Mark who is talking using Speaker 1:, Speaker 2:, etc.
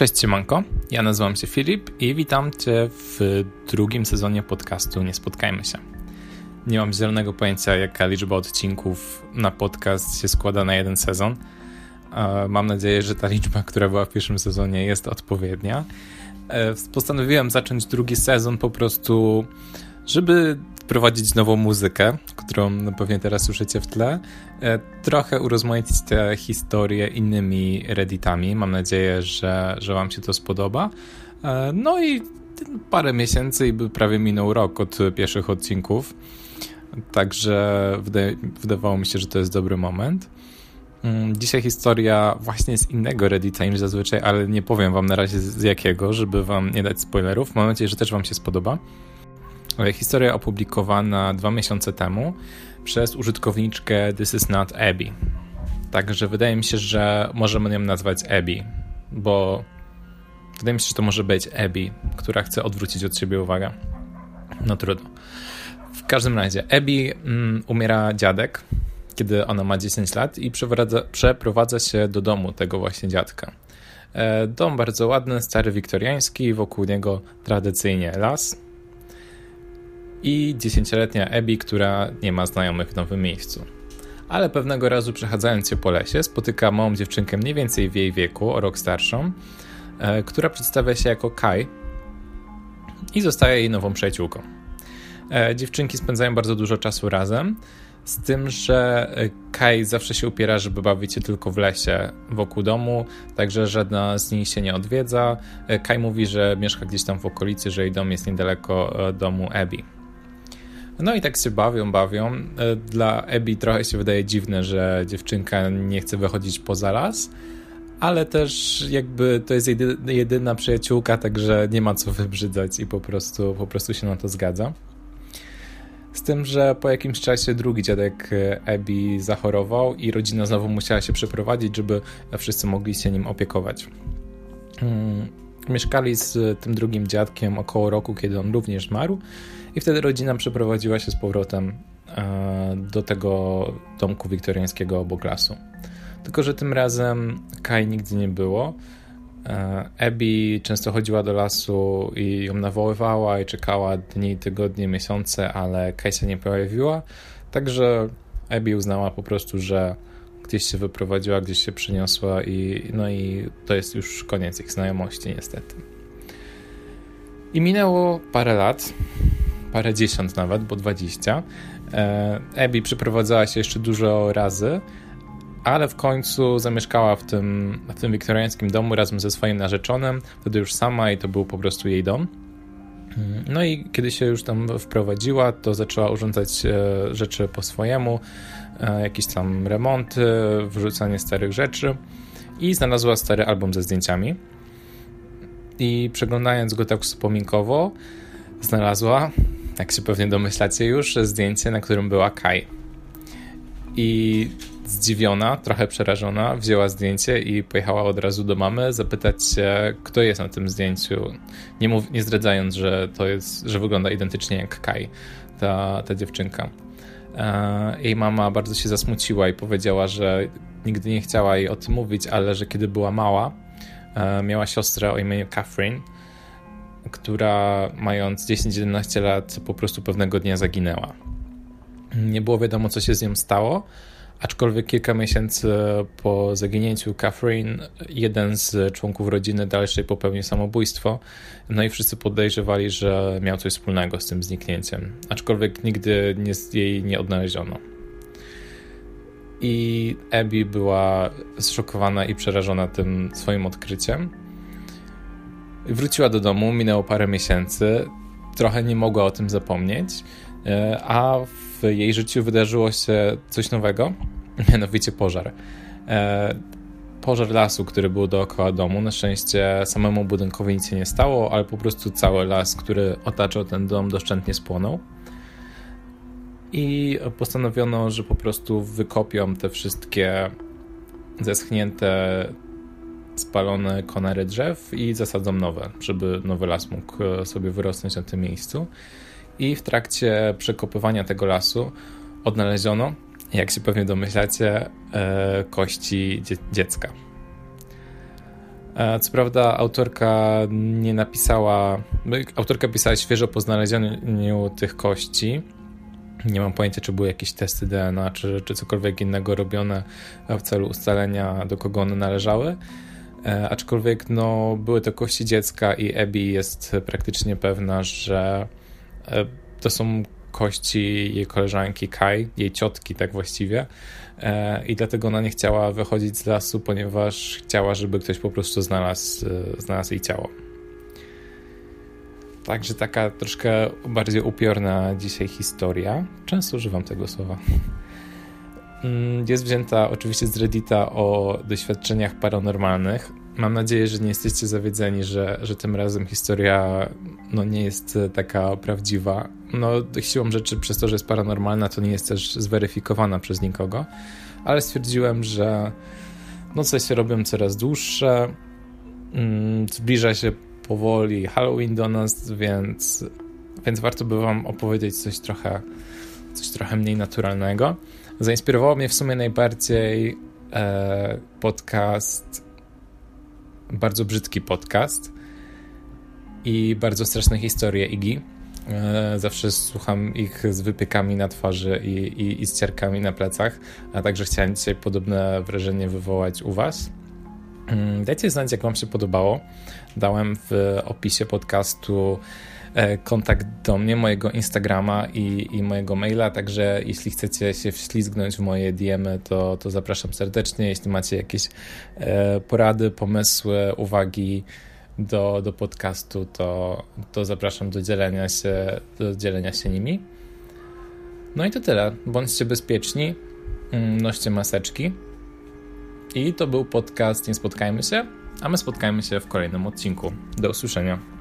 Speaker 1: Cześć Siemanko, ja nazywam się Filip i witam Cię w drugim sezonie podcastu Nie Spotkajmy się. Nie mam zielonego pojęcia jaka liczba odcinków na podcast się składa na jeden sezon. Mam nadzieję, że ta liczba, która była w pierwszym sezonie jest odpowiednia. E, postanowiłem zacząć drugi sezon po prostu, żeby wprowadzić nową muzykę, którą pewnie teraz słyszycie w tle, e, trochę urozmaicić tę historię innymi redditami. Mam nadzieję, że, że Wam się to spodoba. E, no i parę miesięcy i prawie minął rok od pierwszych odcinków. Także wydawało mi się, że to jest dobry moment. Mm, dzisiaj historia właśnie z innego Reddita niż zazwyczaj, ale nie powiem wam na razie z jakiego, żeby wam nie dać spoilerów. Mam nadzieję, że też wam się spodoba. Historia opublikowana dwa miesiące temu przez użytkowniczkę This is not Abby. Także wydaje mi się, że możemy ją nazwać Abby, bo wydaje mi się, że to może być Abby, która chce odwrócić od siebie uwagę. No trudno. W każdym razie, Abby mm, umiera dziadek, kiedy ona ma 10 lat i przeprowadza się do domu tego właśnie dziadka. E, dom bardzo ładny, stary wiktoriański, wokół niego tradycyjnie las, i dziesięcioletnia Abby, która nie ma znajomych w nowym miejscu. Ale pewnego razu przechadzając się po lesie, spotyka małą dziewczynkę mniej więcej w jej wieku, o rok starszą, e, która przedstawia się jako Kai i zostaje jej nową przyjaciółką. E, dziewczynki spędzają bardzo dużo czasu razem, z tym, że Kai zawsze się upiera, żeby bawić się tylko w lesie wokół domu, także żadna z nich się nie odwiedza. E, Kai mówi, że mieszka gdzieś tam w okolicy, że jej dom jest niedaleko domu Abby. No i tak się bawią, bawią. E, dla Ebi trochę się wydaje dziwne, że dziewczynka nie chce wychodzić poza las, ale też jakby to jest jedyna przyjaciółka, także nie ma co wybrzydzać i po prostu, po prostu się na to zgadza. Z tym, że po jakimś czasie drugi dziadek Ebi zachorował i rodzina znowu musiała się przeprowadzić, żeby wszyscy mogli się nim opiekować. Mieszkali z tym drugim dziadkiem około roku, kiedy on również zmarł i wtedy rodzina przeprowadziła się z powrotem e, do tego domku wiktoriańskiego obok lasu. Tylko, że tym razem Kai nigdy nie było. E, Abby często chodziła do lasu i ją nawoływała i czekała dni, tygodnie, miesiące, ale Kai się nie pojawiła. Także Abby uznała po prostu, że gdzieś się wyprowadziła, gdzieś się przyniosła i no i to jest już koniec ich znajomości niestety. I minęło parę lat, parę dziesiąt nawet, bo dwadzieścia. E, Abby przeprowadzała się jeszcze dużo razy, ale w końcu zamieszkała w tym, w tym wiktoriańskim domu razem ze swoim narzeczonym, wtedy już sama i to był po prostu jej dom. Mm, no i kiedy się już tam wprowadziła, to zaczęła urządzać e, rzeczy po swojemu, e, jakieś tam remonty, wrzucanie starych rzeczy i znalazła stary album ze zdjęciami. I przeglądając go tak wspominkowo, znalazła jak się pewnie domyślacie już, zdjęcie, na którym była Kai. I zdziwiona, trochę przerażona, wzięła zdjęcie i pojechała od razu do mamy zapytać się, kto jest na tym zdjęciu. Nie, mów, nie zdradzając, że to jest, że wygląda identycznie jak Kai, ta, ta dziewczynka. E, jej mama bardzo się zasmuciła i powiedziała, że nigdy nie chciała jej o tym mówić, ale że kiedy była mała, e, miała siostrę o imieniu Catherine która mając 10-11 lat po prostu pewnego dnia zaginęła. Nie było wiadomo, co się z nią stało, aczkolwiek kilka miesięcy po zaginięciu Catherine, jeden z członków rodziny dalszej popełnił samobójstwo, no i wszyscy podejrzewali, że miał coś wspólnego z tym zniknięciem, aczkolwiek nigdy nie, jej nie odnaleziono. I Abby była zszokowana i przerażona tym swoim odkryciem. Wróciła do domu, minęło parę miesięcy, trochę nie mogła o tym zapomnieć, a w jej życiu wydarzyło się coś nowego, mianowicie pożar. E, pożar lasu, który był dookoła domu. Na szczęście samemu budynkowi nic się nie stało, ale po prostu cały las, który otaczał ten dom, doszczętnie spłonął. I postanowiono, że po prostu wykopią te wszystkie zeschnięte spalone konary drzew i zasadzą nowe, żeby nowy las mógł e, sobie wyrosnąć na tym miejscu. I w trakcie przekopywania tego lasu odnaleziono, jak się pewnie domyślacie, e, kości dzie dziecka. E, co prawda autorka nie napisała, autorka pisała świeżo po znalezieniu tych kości. Nie mam pojęcia, czy były jakieś testy DNA, czy, czy cokolwiek innego robione w celu ustalenia, do kogo one należały. E, aczkolwiek no, były to kości dziecka i Abby jest praktycznie pewna, że to są kości jej koleżanki Kai, jej ciotki tak właściwie e, i dlatego ona nie chciała wychodzić z lasu, ponieważ chciała, żeby ktoś po prostu znalazł, e, znalazł jej ciało. Także taka troszkę bardziej upiorna dzisiaj historia. Często używam tego słowa. Mm, jest wzięta oczywiście z Reddita o doświadczeniach paranormalnych. Mam nadzieję, że nie jesteście zawiedzeni, że, że tym razem historia no, nie jest taka prawdziwa. No, siłą rzeczy, przez to, że jest paranormalna, to nie jest też zweryfikowana przez nikogo, ale stwierdziłem, że no, coś się robią coraz dłuższe. Mm, zbliża się powoli Halloween do nas, więc, więc warto by Wam opowiedzieć coś trochę, coś trochę mniej naturalnego. Zainspirowało mnie w sumie najbardziej e, podcast, bardzo brzydki podcast i bardzo straszne historie Igi. E, zawsze słucham ich z wypiekami na twarzy i, i, i z ciarkami na plecach, a także chciałem dzisiaj podobne wrażenie wywołać u Was. Mm, dajcie znać, jak Wam się podobało. Dałem w opisie podcastu kontakt do mnie, mojego Instagrama i, i mojego maila, także jeśli chcecie się wślizgnąć w moje DMy, to, to zapraszam serdecznie. Jeśli macie jakieś e, porady, pomysły, uwagi do, do podcastu, to, to zapraszam do dzielenia, się, do dzielenia się nimi. No i to tyle. Bądźcie bezpieczni, mm, noście maseczki. I to był podcast Nie Spotkajmy się, a my spotkajmy się w kolejnym odcinku. Do usłyszenia.